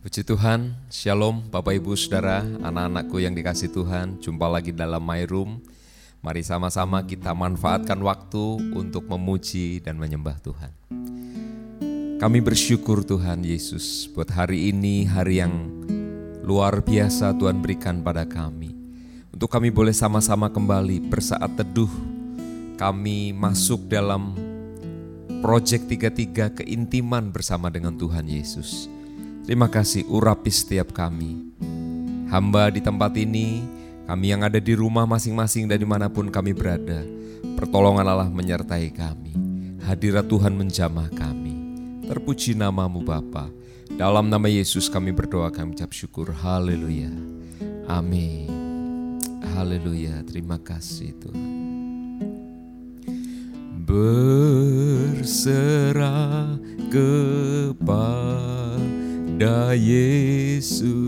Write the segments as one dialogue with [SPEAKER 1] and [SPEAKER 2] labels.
[SPEAKER 1] Puji Tuhan, Shalom Bapak Ibu Saudara, anak-anakku yang dikasih Tuhan, jumpa lagi dalam My Room. Mari sama-sama kita manfaatkan waktu untuk memuji dan menyembah Tuhan. Kami bersyukur Tuhan Yesus buat hari ini, hari yang luar biasa Tuhan berikan pada kami. Untuk kami boleh sama-sama kembali bersaat teduh, kami masuk dalam Project 33 keintiman bersama dengan Tuhan Yesus. Terima kasih urapi setiap kami. Hamba di tempat ini, kami yang ada di rumah masing-masing dan di mana pun kami berada, pertolongan Allah menyertai kami. Hadirat Tuhan menjamah kami. Terpuji namamu Bapa. Dalam nama Yesus kami berdoa kami ucap syukur. Haleluya. Amin. Haleluya. Terima kasih Tuhan. Berserah kepada Yesus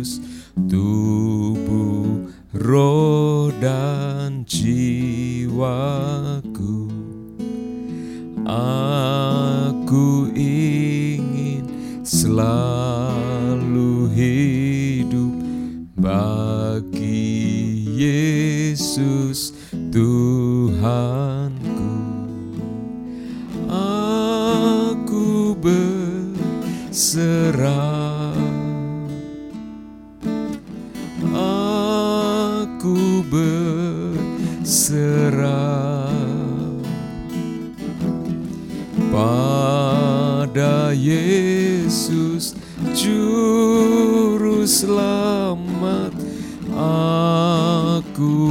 [SPEAKER 1] Selamat. Aku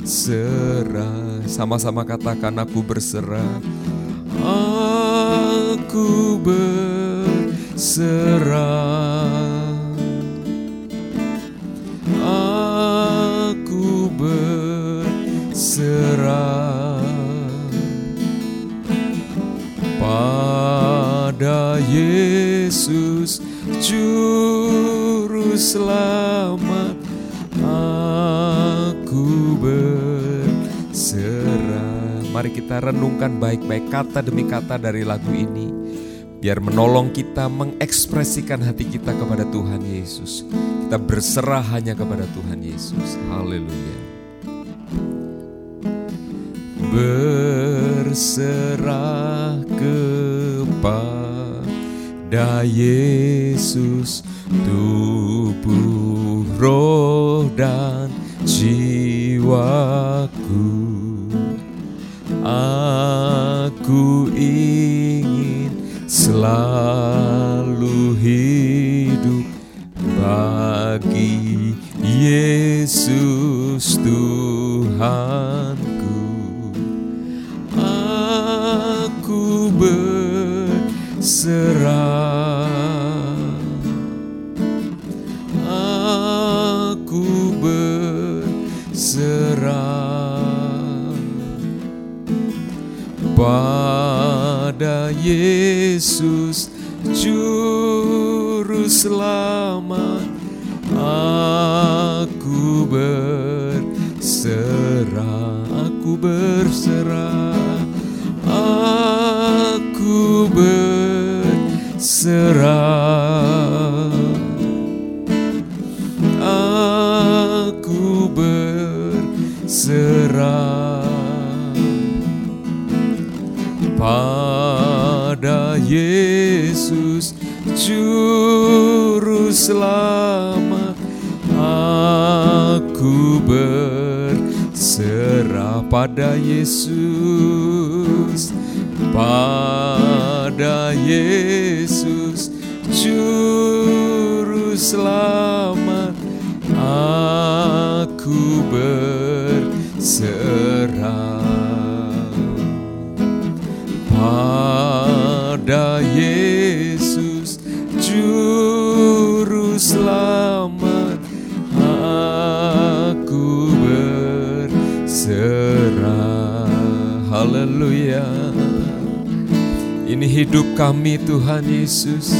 [SPEAKER 1] berserah. Sama-sama katakan aku berserah. Aku berserah. Aku berserah pada Yesus Juru Selamat. Aku berserah. Mari kita renungkan baik-baik kata demi kata dari lagu ini. Biar menolong kita mengekspresikan hati kita kepada Tuhan Yesus. Kita berserah hanya kepada Tuhan Yesus. Haleluya. Berserah kepada Yesus tubuh, roh dan jiwaku. Juru Selamat. Aku berserah, aku berserah, aku berserah, aku berserah pada Yesus Juru Selamat. Aku berserah pada Yesus, pada Yesus Juru Selamat. Aku berserah hidup kami Tuhan Yesus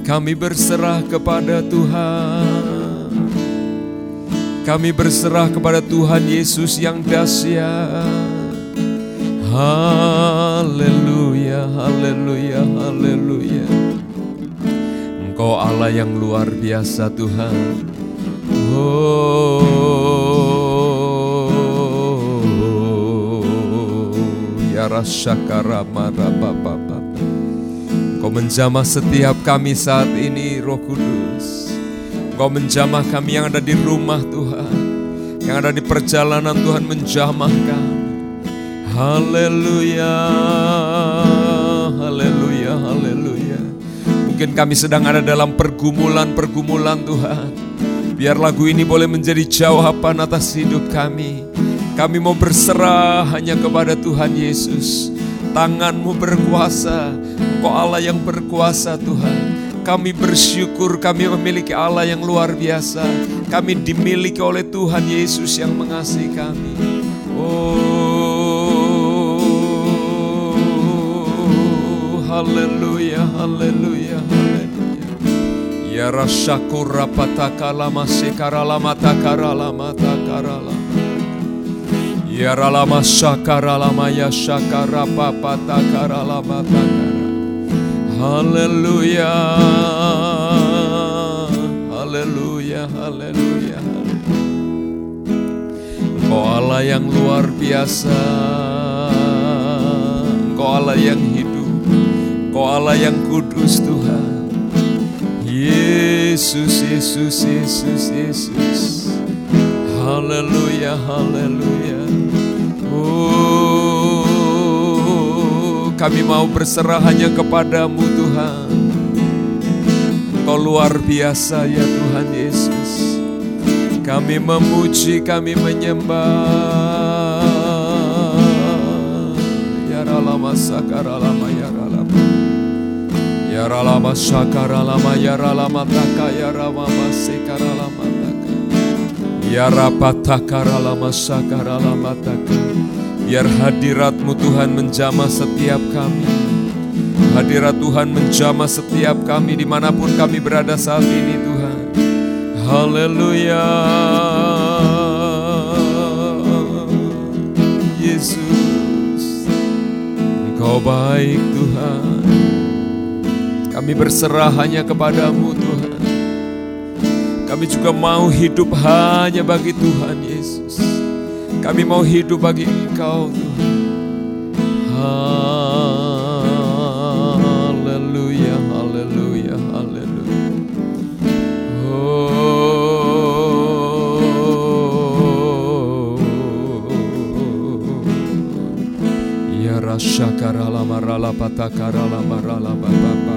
[SPEAKER 1] Kami berserah kepada Tuhan Kami berserah kepada Tuhan Yesus yang dahsyat Haleluya, haleluya, haleluya. Engkau Allah yang luar biasa Tuhan. Oh, Engkau menjamah setiap kami saat ini, Roh Kudus. Engkau menjamah kami yang ada di rumah Tuhan, yang ada di perjalanan Tuhan menjamah kami. Haleluya, haleluya, haleluya. Mungkin kami sedang ada dalam pergumulan-pergumulan Tuhan. Biar lagu ini boleh menjadi jawaban atas hidup kami. Kami mau berserah hanya kepada Tuhan Yesus. Tanganmu berkuasa, Engkau Allah yang berkuasa Tuhan. Kami bersyukur kami memiliki Allah yang luar biasa. Kami dimiliki oleh Tuhan Yesus yang mengasihi kami. Oh, haleluya, haleluya, haleluya. Ya rasyakura patakala sekarala matakarala matakarala. Ya ralama syakaralama ya syakara papatakarala matakara. Haleluya. Haleluya, haleluya. Engkau Allah yang luar biasa. Engkau Allah yang hidup. Engkau Allah yang kudus Tuhan. Yesus, Yesus, Yesus, Yesus. Haleluya, haleluya. Kami mau berserah hanya kepadamu Tuhan. Engkau luar biasa ya Tuhan Yesus. Kami memuji, kami menyembah. Ya ralama sakaralama ya ralama. Ya ralama sakaralama ya ralama taka ya ralama sekaralama taka. Ya rapatakaralama sakaralama taka. Biar hadiratmu Tuhan menjamah setiap kami. Hadirat Tuhan menjamah setiap kami di mana pun kami berada saat ini Tuhan. Haleluya. Yesus, Engkau baik Tuhan. Kami berserah hanya kepadamu Tuhan. Kami juga mau hidup hanya bagi Tuhan Yesus. Kami mau hidup bagi Engkau. Haleluya, haleluya, haleluya. Oh. Ya rasyakara marala patakara marala bapa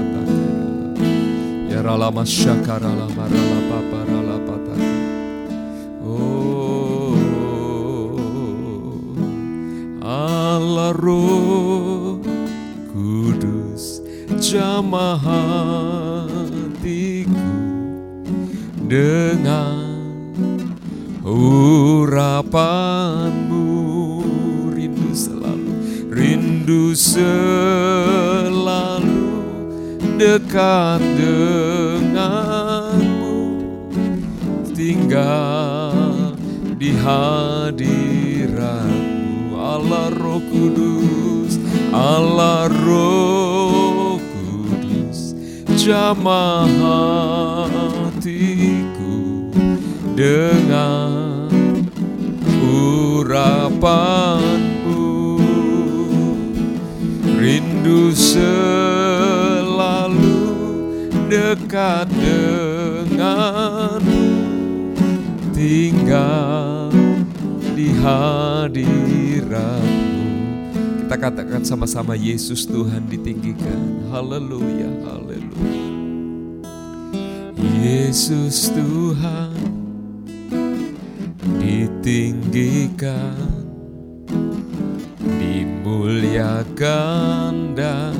[SPEAKER 1] Ya rala masyakara marala paparala Allah Roh Kudus jamah hatiku dengan urapanmu rindu selalu rindu selalu dekat denganmu. Tinggal di Allah Roh Kudus Allah Roh Kudus jamah hatiku dengan urapanmu rindu selalu dekat denganmu tinggal di kita katakan sama-sama Yesus Tuhan ditinggikan. Haleluya haleluya. Yesus Tuhan ditinggikan dimuliakan dan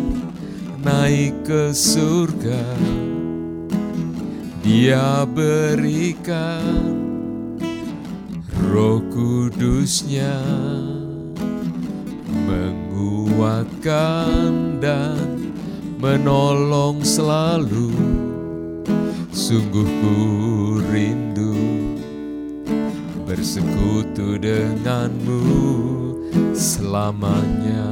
[SPEAKER 1] naik ke surga. Dia berikan roh kudusnya menguatkan dan menolong selalu. Sungguh ku rindu bersekutu denganmu selamanya.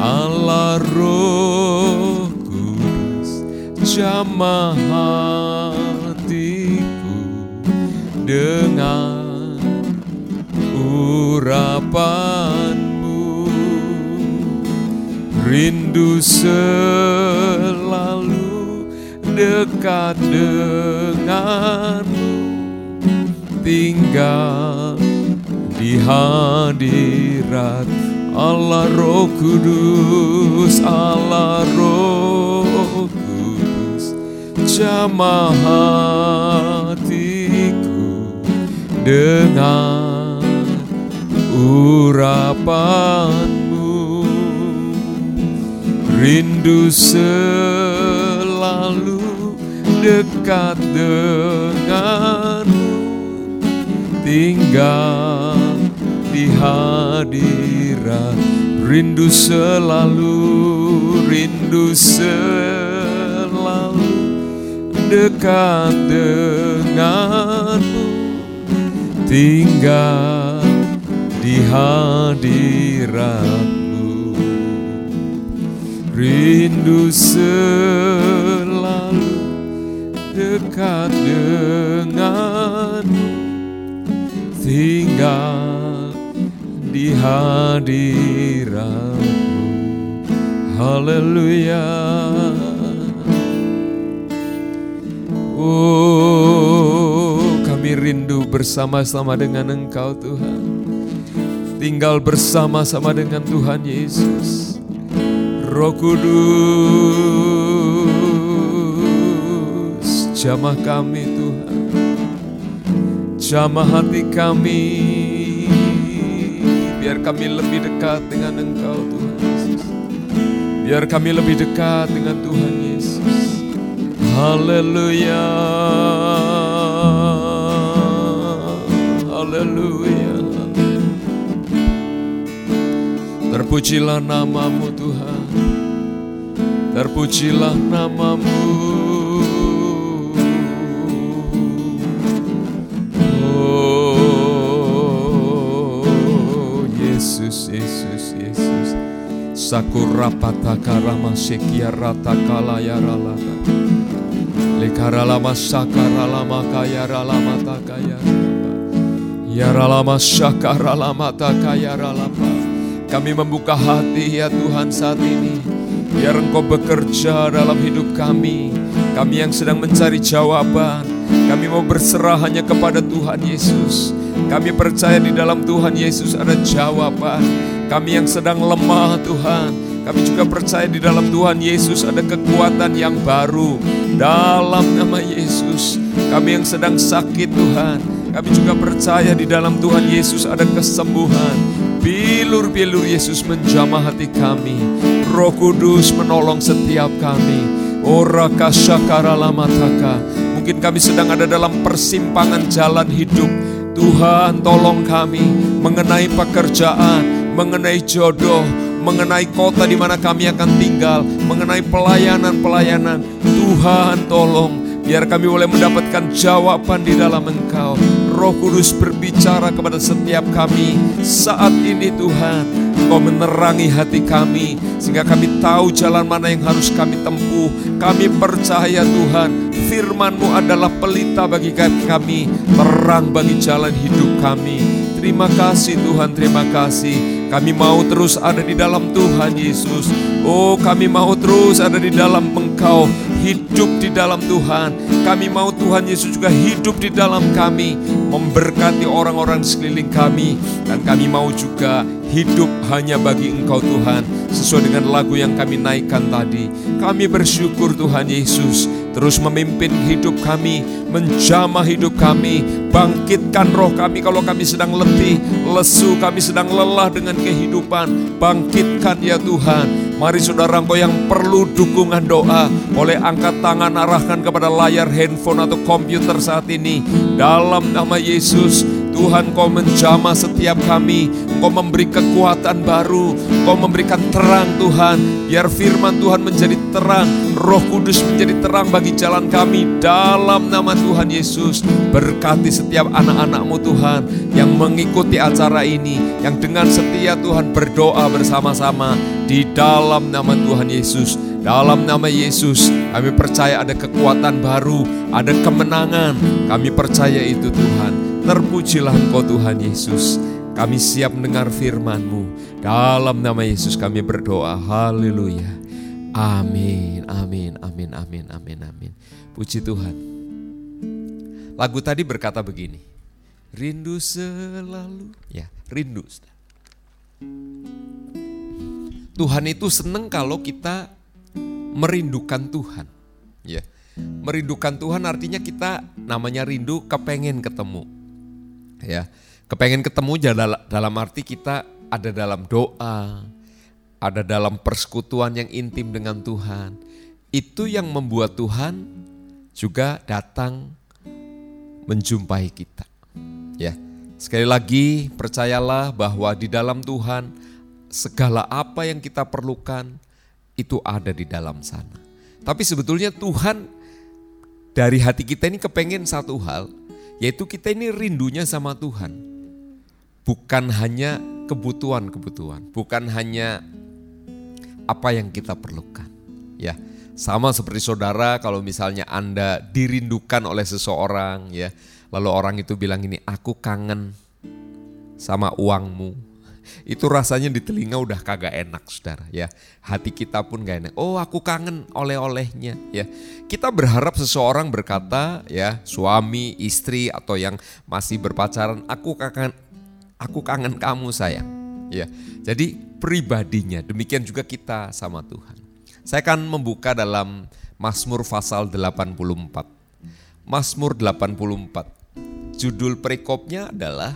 [SPEAKER 1] Allah roh kudus jamah hatiku dengan urapanmu rindu selalu dekat denganmu. Tinggal di hadirat Allah Roh Kudus Allah Roh Kudus. Jamah hatiku dengan urapanmu rindu selalu dekat denganmu. Tinggal di hadirat. Rindu selalu rindu selalu dekat denganmu. Tinggal di hadiratmu. Rindu selalu dekat denganmu. Tinggal di hadiratmu. Haleluya. Oh kami rindu bersama-sama dengan Engkau Tuhan Tinggal bersama-sama dengan Tuhan Yesus. Roh Kudus Jamah kami Tuhan. Jamah hati kami. Biar kami lebih dekat dengan Engkau Tuhan Yesus. Biar kami lebih dekat dengan Tuhan Yesus. Haleluya. Haleluya Terpujilah namamu Tuhan. Terpujilah namamu. Oh Yesus Yesus Yesus. Sakurapata Lekaralama sakaralama kaya ralama takaya Ya ralama sakaralama takaya ralama Kami membuka hati ya Tuhan saat ini. Biar Engkau bekerja dalam hidup kami. Kami yang sedang mencari jawaban. Kami mau berserah hanya kepada Tuhan Yesus. Kami percaya di dalam Tuhan Yesus ada jawaban. Kami yang sedang lemah Tuhan. Kami juga percaya di dalam Tuhan Yesus ada kekuatan yang baru. Dalam nama Yesus. Kami yang sedang sakit Tuhan. Kami juga percaya di dalam Tuhan Yesus ada kesembuhan Bilur-bilur Yesus menjamah hati kami. Roh Kudus menolong setiap kami. Ora kasyakara lamataka. Mungkin kami sedang ada dalam persimpangan jalan hidup. Tuhan tolong kami mengenai pekerjaan, mengenai jodoh, mengenai kota di mana kami akan tinggal, mengenai pelayanan-pelayanan. Tuhan tolong. Biar kami boleh mendapatkan jawaban di dalam Engkau. Roh Kudus berbicara kepada setiap kami saat ini Tuhan. Engkau menerangi hati kami sehingga kami tahu jalan mana yang harus kami tempuh. Kami percaya Tuhan, firman-Mu adalah pelita bagi kami, terang bagi jalan hidup kami. Terima kasih Tuhan, terima kasih. Kami mau terus ada di dalam Tuhan Yesus. Oh, kami mau terus ada di dalam Engkau, hidup di dalam Tuhan. Kami mau Tuhan Yesus juga hidup di dalam kami, memberkati orang-orang sekeliling kami, dan kami mau juga hidup hanya bagi Engkau Tuhan, sesuai dengan lagu yang kami naikkan tadi. Kami bersyukur Tuhan Yesus, terus memimpin hidup kami, menjamah hidup kami, bangkitkan roh kami kalau kami sedang letih, lesu, kami sedang lelah dengan kehidupan, bangkitkan ya Tuhan. Mari saudara engkau yang perlu dukungan doa, boleh angkat tangan arahkan kepada layar handphone atau komputer saat ini. Dalam nama Yesus, Tuhan kau menjamah setiap kami. Kau memberi kekuatan baru. Kau memberikan terang Tuhan. Biar firman Tuhan menjadi terang. Roh Kudus menjadi terang bagi jalan kami. Dalam nama Tuhan Yesus Berkati setiap anak-anakmu Tuhan Yang mengikuti acara ini Yang dengan setia Tuhan berdoa bersama-sama Di dalam nama Tuhan Yesus. Dalam nama Yesus, kami percaya ada kekuatan baru, ada kemenangan. Kami percaya itu Tuhan. Terpujilah Engkau Tuhan Yesus. Kami siap mendengar firman-Mu. Dalam nama Yesus kami berdoa. Haleluya. Amin, amin, amin, amin, amin, amin. Puji Tuhan. Lagu tadi berkata begini. Rindu selalu. Ya, rindu. Tuhan itu senang kalau kita merindukan Tuhan. Ya. Merindukan Tuhan artinya kita namanya rindu kepengen ketemu. Ya. Kepengen ketemu dalam arti kita ada dalam doa, ada dalam persekutuan yang intim dengan Tuhan. Itu yang membuat Tuhan juga datang menjumpai kita. Ya. Sekali lagi percayalah bahwa di dalam Tuhan segala apa yang kita perlukan itu ada di dalam sana. Tapi sebetulnya Tuhan dari hati kita ini kepengen satu hal, yaitu kita ini rindunya sama Tuhan. Bukan hanya kebutuhan-kebutuhan, bukan hanya apa yang kita perlukan. Ya, sama seperti saudara kalau misalnya Anda dirindukan oleh seseorang ya, lalu orang itu bilang ini aku kangen sama uangmu, itu rasanya di telinga udah kagak enak saudara ya. Hati kita pun gak enak. Oh aku kangen oleh-olehnya ya. Kita berharap seseorang berkata ya suami, istri atau yang masih berpacaran aku kangen aku kangen kamu sayang. Ya. Jadi pribadinya demikian juga kita sama Tuhan. Saya akan membuka dalam Mazmur pasal 84. Mazmur 84. Judul perikopnya adalah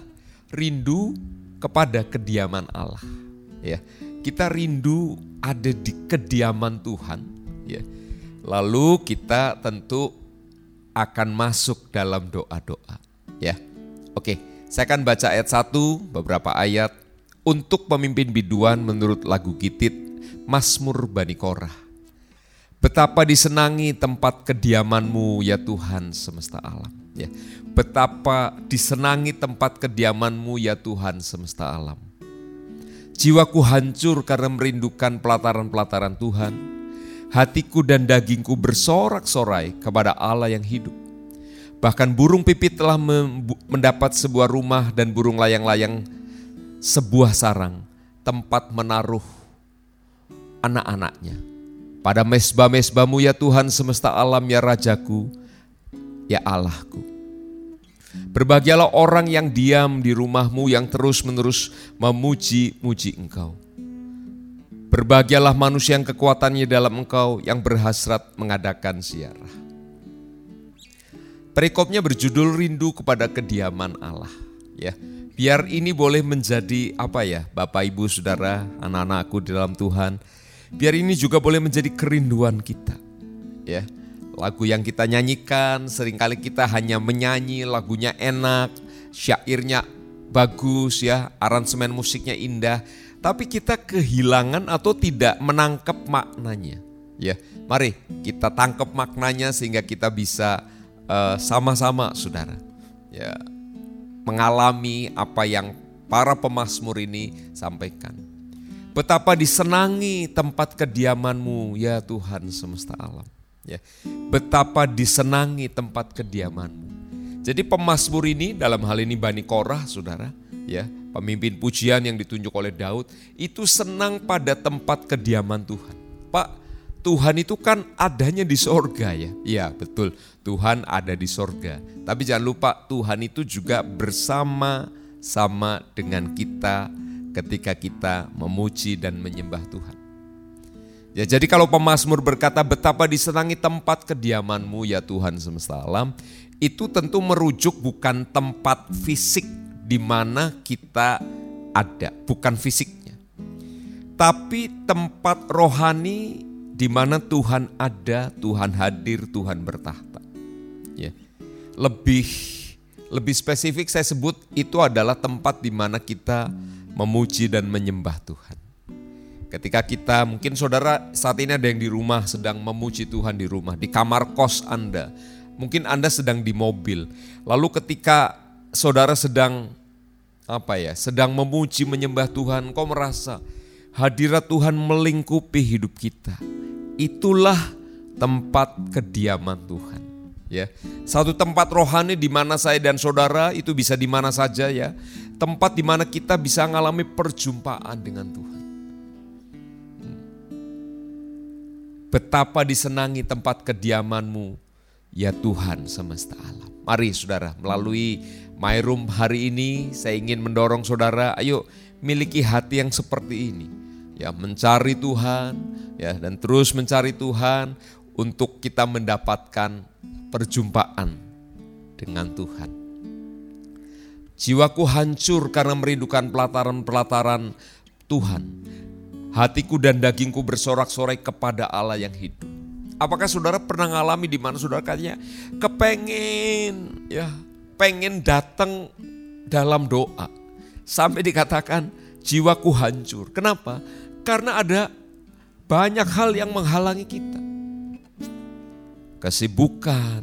[SPEAKER 1] rindu kepada kediaman Allah. Ya, kita rindu ada di kediaman Tuhan. Ya, lalu kita tentu akan masuk dalam doa-doa. Ya, oke. Saya akan baca ayat 1, beberapa ayat untuk pemimpin biduan menurut lagu Gitit Mazmur Bani Korah. Betapa disenangi tempat kediamanmu ya Tuhan semesta alam. Ya, betapa disenangi tempat kediamanmu ya Tuhan semesta alam. Jiwaku hancur karena merindukan pelataran-pelataran Tuhan. Hatiku dan dagingku bersorak-sorai kepada Allah yang hidup. Bahkan burung pipit telah mendapat sebuah rumah dan burung layang-layang sebuah sarang, tempat menaruh anak-anaknya. Pada mesbah-mesbahmu ya Tuhan semesta alam ya Rajaku, ya Allahku. Berbahagialah orang yang diam di rumahmu yang terus-menerus memuji-muji engkau. Berbahagialah manusia yang kekuatannya dalam engkau yang berhasrat mengadakan siarah. Perikopnya berjudul rindu kepada kediaman Allah. Ya, biar ini boleh menjadi apa ya, Bapak Ibu Saudara, anak-anakku di dalam Tuhan. Biar ini juga boleh menjadi kerinduan kita. Ya, Lagu yang kita nyanyikan sering kali kita hanya menyanyi lagunya enak, syairnya bagus ya, aransemen musiknya indah, tapi kita kehilangan atau tidak menangkap maknanya. Ya, mari kita tangkap maknanya sehingga kita bisa eh, sama-sama saudara. Ya, mengalami apa yang para pemazmur ini sampaikan. Betapa disenangi tempat kediamanmu ya Tuhan semesta alam. Ya, betapa disenangi tempat kediamanmu. Jadi pemazmur ini dalam hal ini Bani Korah saudara, ya pemimpin pujian yang ditunjuk oleh Daud itu senang pada tempat kediaman Tuhan. Pak, Tuhan itu kan adanya di sorga ya. Iya betul, Tuhan ada di sorga. Tapi jangan lupa Tuhan itu juga bersama-sama dengan kita ketika kita memuji dan menyembah Tuhan. Ya jadi kalau pemazmur berkata betapa disenangi tempat kediamanmu ya Tuhan semesta alam, itu tentu merujuk bukan tempat fisik di mana kita ada, bukan fisiknya. Tapi tempat rohani di mana Tuhan ada, Tuhan hadir, Tuhan bertahta. Ya. Lebih lebih spesifik saya sebut itu adalah tempat di mana kita memuji dan menyembah Tuhan. Ketika kita, mungkin saudara saat ini ada yang di rumah sedang memuji Tuhan di rumah, di kamar kos Anda. Mungkin Anda sedang di mobil. Lalu ketika saudara sedang apa ya, sedang memuji menyembah Tuhan, kau merasa hadirat Tuhan melingkupi hidup kita. itulah tempat kediaman Tuhan. Ya, satu tempat rohani di mana saya dan saudara itu bisa di mana saja ya. Tempat di mana kita bisa mengalami perjumpaan dengan Tuhan. Betapa disenangi tempat kediamanmu, ya Tuhan semesta alam. Mari saudara, melalui My Room hari ini saya ingin mendorong saudara, ayo miliki hati yang seperti ini. Ya, mencari Tuhan, ya dan terus mencari Tuhan untuk kita mendapatkan perjumpaan dengan Tuhan. Jiwaku hancur karena merindukan pelataran-pelataran Tuhan. Hatiku dan dagingku bersorak-sorai kepada Allah yang hidup. Apakah saudara pernah ngalami di mana saudara katanya kepengen ya pengen datang dalam doa sampai dikatakan jiwaku hancur. Kenapa? Karena ada banyak hal yang menghalangi kita kesibukan,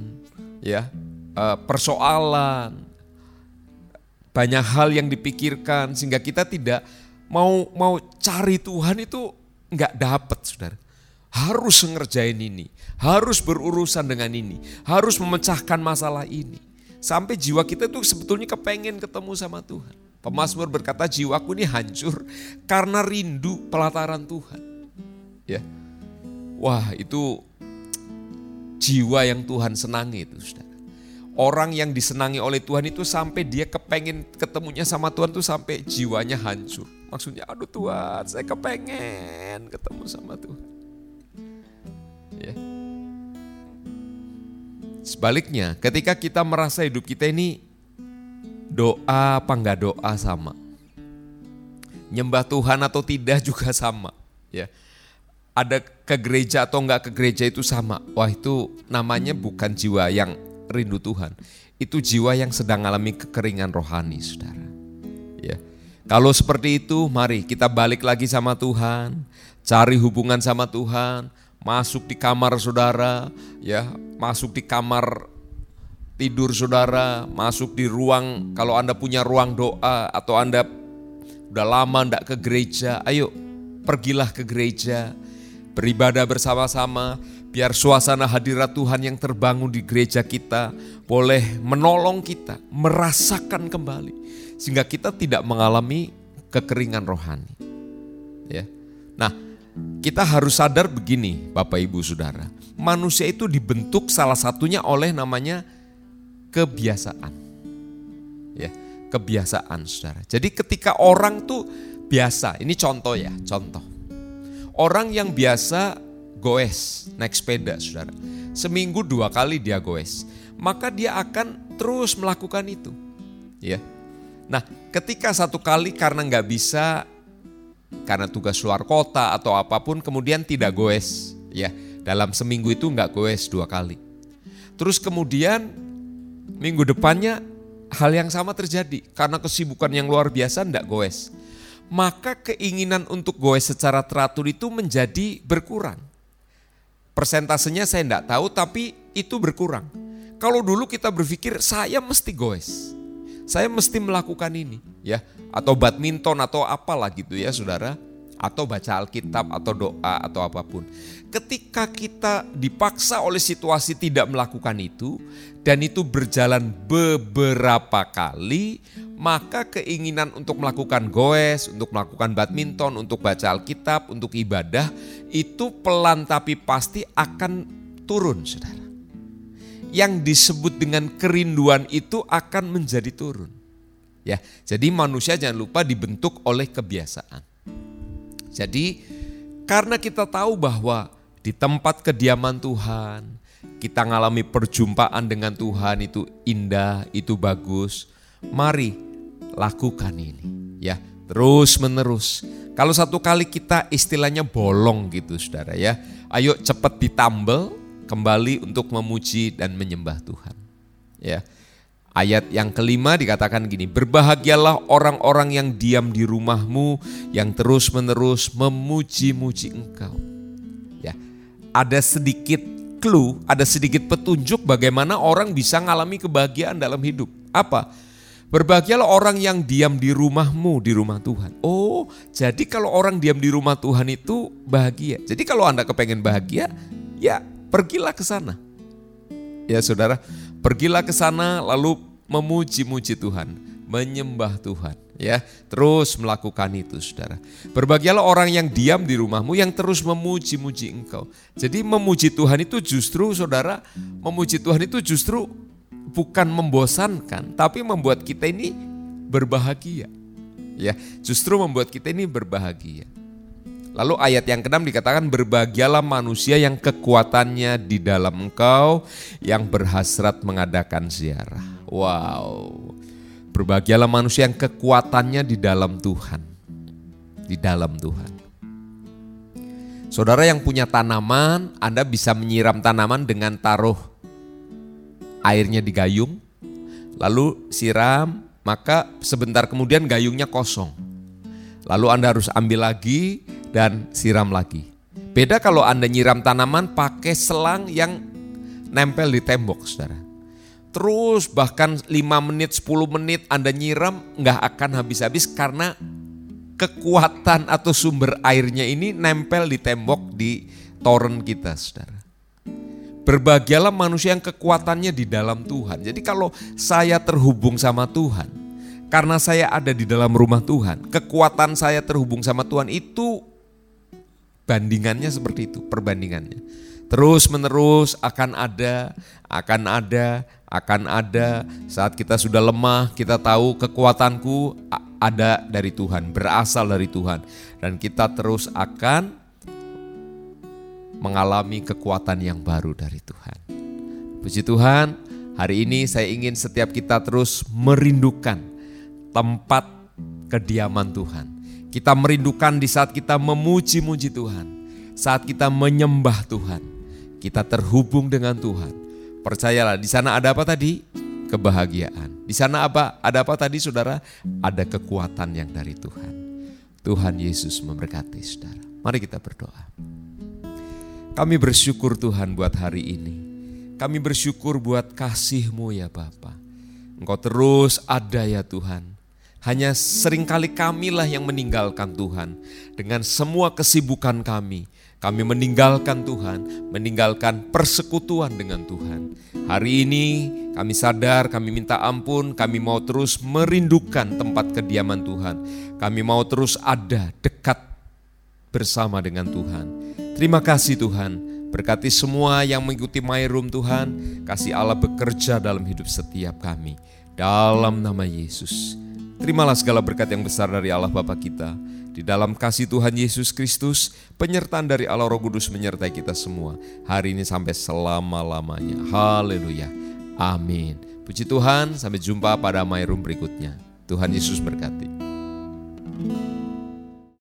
[SPEAKER 1] ya, eh, persoalan, banyak hal yang dipikirkan sehingga kita tidak mau mau cari Tuhan itu nggak dapat, saudara. Harus ngerjain ini, harus berurusan dengan ini, harus memecahkan masalah ini. Sampai jiwa kita tuh sebetulnya kepengen ketemu sama Tuhan. Pemasmur berkata jiwaku ini hancur karena rindu pelataran Tuhan. Ya. Wah, itu jiwa yang Tuhan senangi itu saudara. Orang yang disenangi oleh Tuhan itu sampai dia kepengen ketemunya sama Tuhan tuh sampai jiwanya hancur. Maksudnya aduh Tuhan saya kepengen ketemu sama Tuhan. Ya. Sebaliknya ketika kita merasa hidup kita ini doa apa enggak doa sama. Nyembah Tuhan atau tidak juga sama. Ya ada ke gereja atau enggak ke gereja itu sama. Wah itu namanya bukan jiwa yang rindu Tuhan. Itu jiwa yang sedang mengalami kekeringan rohani saudara. Kalau seperti itu mari kita balik lagi sama Tuhan. Cari hubungan sama Tuhan. Masuk di kamar saudara. ya Masuk di kamar tidur saudara. Masuk di ruang kalau Anda punya ruang doa. Atau Anda udah lama enggak ke gereja. Ayo pergilah ke gereja beribadah bersama-sama, biar suasana hadirat Tuhan yang terbangun di gereja kita boleh menolong kita merasakan kembali sehingga kita tidak mengalami kekeringan rohani. Ya. Nah, kita harus sadar begini, Bapak Ibu Saudara. Manusia itu dibentuk salah satunya oleh namanya kebiasaan. Ya, kebiasaan Saudara. Jadi ketika orang tuh biasa, ini contoh ya, contoh Orang yang biasa goes naik sepeda saudara. Seminggu dua kali dia goes. Maka dia akan terus melakukan itu. Ya. Nah ketika satu kali karena nggak bisa karena tugas luar kota atau apa pun kemudian tidak goes ya dalam seminggu itu nggak goes dua kali terus kemudian minggu depannya hal yang sama terjadi karena kesibukan yang luar biasa nggak goes maka keinginan untuk goes secara teratur itu menjadi berkurang. Persentasenya saya tidak tahu tapi itu berkurang. Kalau dulu kita berpikir saya mesti goes. Saya mesti melakukan ini ya atau badminton atau apalah gitu ya Saudara atau baca Alkitab atau doa atau apa pun. Ketika kita dipaksa oleh situasi tidak melakukan itu dan itu berjalan beberapa kali, maka keinginan untuk melakukan goes, untuk melakukan badminton, untuk baca Alkitab, untuk ibadah itu pelan tapi pasti akan turun, Saudara. Yang disebut dengan kerinduan itu akan menjadi turun. Ya, jadi manusia jangan lupa dibentuk oleh kebiasaan. Jadi karena kita tahu bahwa di tempat kediaman Tuhan, kita mengalami perjumpaan dengan Tuhan itu indah, itu bagus. Mari lakukan ini ya terus menerus kalau satu kali kita istilahnya bolong gitu saudara ya ayo cepat ditambel kembali untuk memuji dan menyembah Tuhan ya Ayat yang kelima dikatakan gini, berbahagialah orang-orang yang diam di rumahmu yang terus-menerus memuji-muji engkau. Ya, ada sedikit clue, ada sedikit petunjuk bagaimana orang bisa mengalami kebahagiaan dalam hidup. Apa? Berbahagialah orang yang diam di rumahmu, di rumah Tuhan. Oh, jadi kalau orang diam di rumah Tuhan itu bahagia. Jadi kalau Anda kepengen bahagia, ya pergilah ke sana. Ya saudara, pergilah ke sana lalu memuji-muji Tuhan, menyembah Tuhan. Ya, terus melakukan itu saudara. Berbahagialah orang yang diam di rumahmu, yang terus memuji-muji engkau. Jadi memuji Tuhan itu justru saudara, memuji Tuhan itu justru bukan membosankan, tapi membuat kita ini berbahagia. Ya, justru membuat kita ini berbahagia. Lalu ayat yang keenam dikatakan berbahagialah manusia yang kekuatannya di dalam engkau yang berhasrat mengadakan ziarah. Wow. Berbahagialah manusia yang kekuatannya di dalam Tuhan. Di dalam Tuhan. Saudara yang punya tanaman, Anda bisa menyiram tanaman dengan taruh airnya di gayung, lalu siram, maka sebentar kemudian gayungnya kosong. Lalu Anda harus ambil lagi dan siram lagi. Beda kalau Anda nyiram tanaman pakai selang yang nempel di tembok, saudara. Terus bahkan 5 menit, 10 menit Anda nyiram nggak akan habis-habis karena kekuatan atau sumber airnya ini nempel di tembok di toren kita, saudara. Berbahagialah manusia yang kekuatannya di dalam Tuhan. Jadi kalau saya terhubung sama Tuhan, karena saya ada di dalam rumah Tuhan, kekuatan saya terhubung sama Tuhan itu bandingannya seperti itu, perbandingannya. Terus menerus akan ada, akan ada, akan ada. Saat kita sudah lemah, kita tahu kekuatanku ada dari Tuhan, berasal dari Tuhan. Dan kita terus akan mengalami kekuatan yang baru dari Tuhan. Puji Tuhan, hari ini saya ingin setiap kita terus merindukan tempat kediaman Tuhan. Kita merindukan di saat kita memuji-muji Tuhan, saat kita menyembah Tuhan, kita terhubung dengan Tuhan. Percayalah, di sana ada apa tadi? Kebahagiaan. Di sana apa? Ada apa tadi, saudara? Ada kekuatan yang dari Tuhan. Tuhan Yesus memberkati saudara. Mari kita berdoa. Kami bersyukur Tuhan buat hari ini. Kami bersyukur buat kasih-Mu ya Bapa. Engkau terus ada ya Tuhan. Hanya sering kali kamilah yang meninggalkan Tuhan. Dengan semua kesibukan kami, kami meninggalkan Tuhan, meninggalkan persekutuan dengan Tuhan. Hari ini kami sadar, kami minta ampun, kami mau terus merindukan tempat kediaman Tuhan. Kami mau terus ada dekat bersama dengan Tuhan. Terima kasih Tuhan, berkati semua yang mengikuti My Room Tuhan, kasih Allah bekerja dalam hidup setiap kami. Dalam nama Yesus. Terimalah segala berkat yang besar dari Allah Bapa kita. Di dalam kasih Tuhan Yesus Kristus, penyertaan dari Allah Roh Kudus menyertai kita semua. Hari ini sampai selama-lamanya. Haleluya. Amin. Puji Tuhan, sampai jumpa pada My berikutnya. Tuhan Yesus berkati.